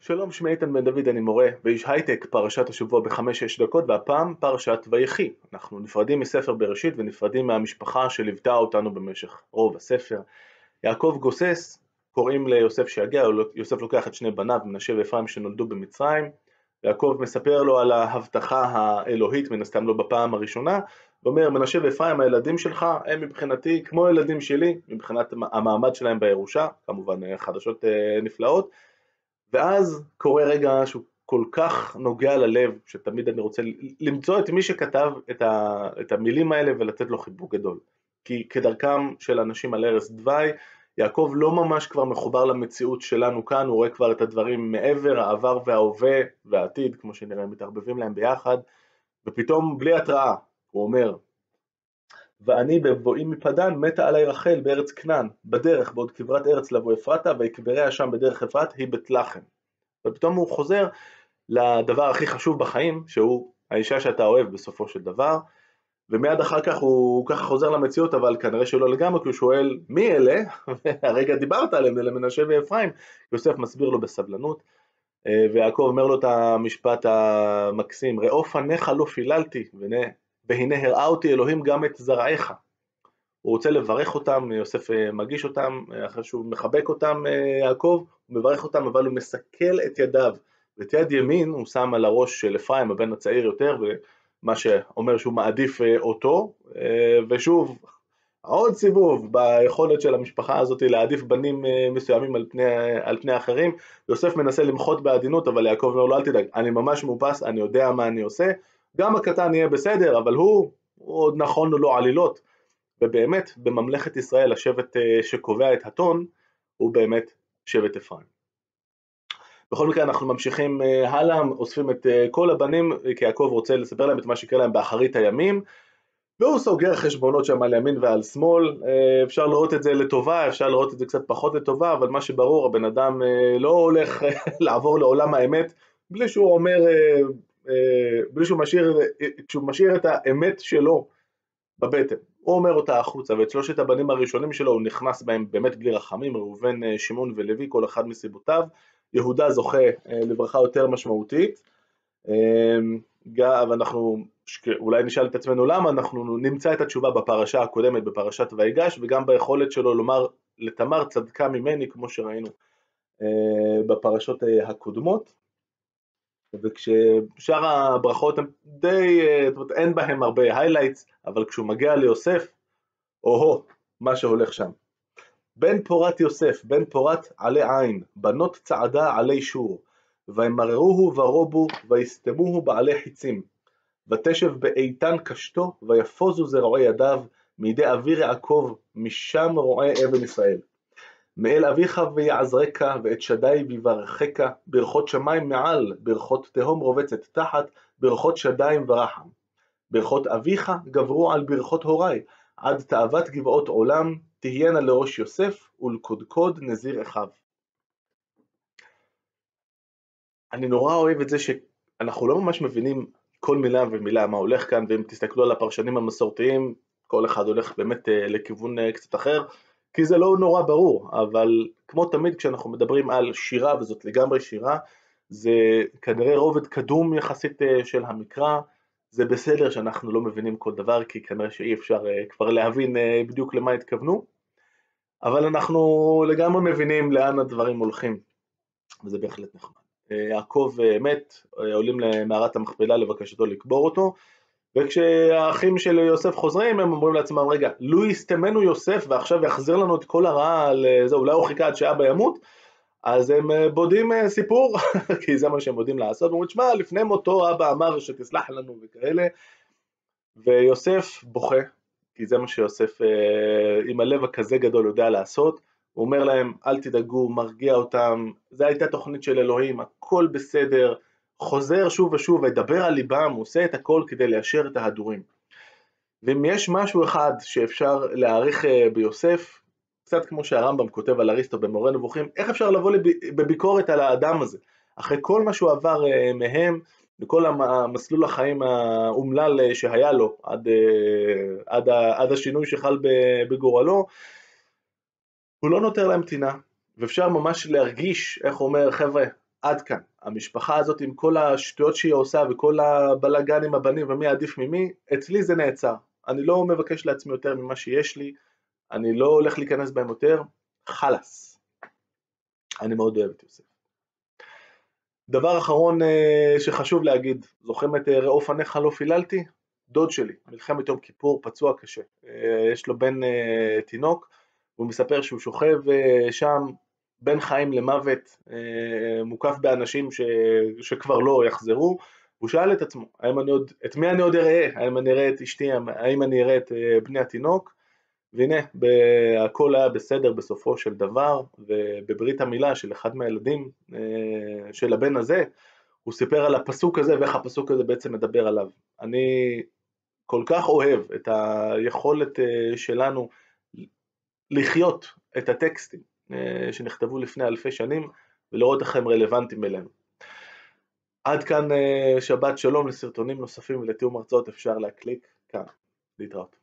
שלום, שמי איתן בן דוד, אני מורה ואיש הייטק, פרשת השבוע בחמש-שש דקות, והפעם פרשת ויחי. אנחנו נפרדים מספר בראשית ונפרדים מהמשפחה שליוותה אותנו במשך רוב הספר. יעקב גוסס, קוראים ליוסף שיגיע, יוסף לוקח את שני בניו, מנשה ואפרים שנולדו במצרים, יעקב מספר לו על ההבטחה האלוהית, מן הסתם לא בפעם הראשונה, ואומר, מנשה ואפרים הילדים שלך הם מבחינתי כמו ילדים שלי, מבחינת המעמד שלהם בירושה, כמובן חדשות אה, נפלאות, ואז קורה רגע שהוא כל כך נוגע ללב, שתמיד אני רוצה למצוא את מי שכתב את, ה, את המילים האלה ולתת לו חיבוק גדול. כי כדרכם של אנשים על ערש דווי, יעקב לא ממש כבר מחובר למציאות שלנו כאן, הוא רואה כבר את הדברים מעבר, העבר וההווה והעתיד, כמו שנראה, מתערבבים להם ביחד, ופתאום בלי התראה, הוא אומר, ואני בבואי מפדן מתה עלי רחל בארץ כנען, בדרך בעוד כברת ארץ לבוא אפרתה, ויקבריה שם בדרך אפרת היא בית לחם. ופתאום הוא חוזר לדבר הכי חשוב בחיים, שהוא האישה שאתה אוהב בסופו של דבר, ומיד אחר כך הוא ככה חוזר למציאות, אבל כנראה שלא לגמרי, כי הוא שואל מי אלה, והרגע דיברת עליהם, אלה מנשה ואפרים, יוסף מסביר לו בסבלנות, אה, ויעקב אומר לו את המשפט המקסים, ראו פניך לא פיללתי, והנה הראה אותי אלוהים גם את זרעיך. הוא רוצה לברך אותם, יוסף אה, מגיש אותם, אה, אחרי שהוא מחבק אותם יעקב, הוא מברך אותם, אבל הוא מסכל את ידיו, ואת יד ימין הוא שם על הראש של אפרים, הבן הצעיר יותר, מה שאומר שהוא מעדיף אה, אותו, אה, ושוב, עוד סיבוב ביכולת של המשפחה הזאת להעדיף בנים אה, מסוימים על פני, על פני אחרים. יוסף מנסה למחות בעדינות, אבל יעקב אומר לו אל תדאג, אני ממש מאופס, אני יודע מה אני עושה, גם הקטן יהיה בסדר, אבל הוא, עוד נכון לו עלילות. ובאמת, בממלכת ישראל, השבט שקובע את הטון, הוא באמת שבט אפרים. בכל מקרה אנחנו ממשיכים אה, הלאה, אוספים את אה, כל הבנים, כי יעקב רוצה לספר להם את מה שיקרה להם באחרית הימים, והוא סוגר חשבונות שם על ימין ועל שמאל, אה, אפשר לראות את זה לטובה, אפשר לראות את זה קצת פחות לטובה, אבל מה שברור, הבן אדם לא הולך לעבור לעולם האמת בלי שהוא אומר, בלי שהוא משאיר, שהוא משאיר את האמת שלו בבטן. הוא אומר אותה החוצה, ואת שלושת הבנים הראשונים שלו הוא נכנס בהם באמת בלי רחמים, ראובן, שמעון ולוי, כל אחד מסיבותיו. יהודה זוכה אה, לברכה יותר משמעותית, ואנחנו אה, אולי נשאל את עצמנו למה, אנחנו נמצא את התשובה בפרשה הקודמת, בפרשת ויגש, וגם ביכולת שלו לומר לתמר צדקה ממני, כמו שראינו אה, בפרשות הקודמות. וכששאר הברכות הם די, זאת אומרת אין בהם הרבה highlights, אבל כשהוא מגיע ליוסף, או-הו, מה שהולך שם. בן פורת יוסף, בן פורת עלי עין, בנות צעדה עלי שור, וימררוהו ורובו, ויסתמוהו בעלי חיצים. ותשב באיתן קשתו, ויפוזו זרועי ידיו, מידי אבי יעקב, משם רועה אבן ישראל. מאל אביך ויעזרך, ואת שדי ויברכך, ברכות שמיים מעל, ברכות תהום רובצת תחת, ברכות שדיים ורחם. ברכות אביך גברו על ברכות הוריי, עד תאוות גבעות עולם, תהיינה לראש יוסף ולקודקוד נזיר אחיו. אני נורא אוהב את זה שאנחנו לא ממש מבינים כל מילה ומילה מה הולך כאן, ואם תסתכלו על הפרשנים המסורתיים, כל אחד הולך באמת אה, לכיוון אה, קצת אחר, כי זה לא נורא ברור, אבל כמו תמיד כשאנחנו מדברים על שירה, וזאת לגמרי שירה, זה כנראה רובד קדום יחסית אה, של המקרא, זה בסדר שאנחנו לא מבינים כל דבר, כי כנראה שאי אפשר uh, כבר להבין uh, בדיוק למה התכוונו, אבל אנחנו לגמרי מבינים לאן הדברים הולכים, וזה בהחלט נחמד. יעקב מת, עולים למערת המכפלה לבקשתו לקבור אותו, וכשהאחים של יוסף חוזרים הם אומרים לעצמם רגע, לו יסתמנו יוסף ועכשיו יחזיר לנו את כל הרע על זה, אולי הוא חיכה עד שאבא ימות, אז הם אה, בודים אה, סיפור, כי זה מה שהם יודעים לעשות, אומרים, שמע, לפני מותו אבא אמר שתסלח לנו וכאלה, ויוסף בוכה, כי זה מה שיוסף אה, עם הלב הכזה גדול יודע לעשות, הוא אומר להם, אל תדאגו, מרגיע אותם, זו הייתה תוכנית של אלוהים, הכל בסדר, חוזר שוב ושוב וידבר על ליבם, הוא עושה את הכל כדי ליישר את ההדורים. ואם יש משהו אחד שאפשר להעריך ביוסף, קצת כמו שהרמב"ם כותב על אריסטו במורה נבוכים, איך אפשר לבוא בביקורת על האדם הזה, אחרי כל מה שהוא עבר אה, מהם, וכל המסלול החיים האומלל אה, שהיה לו עד, אה, עד, עד השינוי שחל בגורלו, הוא לא נותר להם טינה, ואפשר ממש להרגיש, איך הוא אומר, חבר'ה, עד כאן. המשפחה הזאת עם כל השטויות שהיא עושה וכל הבלאגן עם הבנים ומי עדיף ממי, אצלי זה נעצר. אני לא מבקש לעצמי יותר ממה שיש לי, אני לא הולך להיכנס בהם יותר, חלאס. אני מאוד אוהב את יוסף. דבר אחרון אה, שחשוב להגיד, זוכרים את אה, ראו פניך לא פיללתי? דוד שלי, מלחמת יום כיפור, פצוע קשה. אה, יש לו בן תינוק, הוא מספר שהוא שוכב שם בין חיים למוות, מוקף באנשים ש... שכבר לא יחזרו, הוא שאל את עצמו, האם אני עוד, את מי אני עוד אראה? האם אני אראה את אשתי, האם אני אראה את בני התינוק? והנה, הכל היה בסדר בסופו של דבר, ובברית המילה של אחד מהילדים אה, של הבן הזה, הוא סיפר על הפסוק הזה ואיך הפסוק הזה בעצם מדבר עליו. אני כל כך אוהב את היכולת אה, שלנו לחיות את הטקסטים אה, שנכתבו לפני אלפי שנים ולראות איך הם רלוונטיים אלינו. עד כאן שבת שלום לסרטונים נוספים ולתיאום הרצאות אפשר להקליק כאן. להתראות.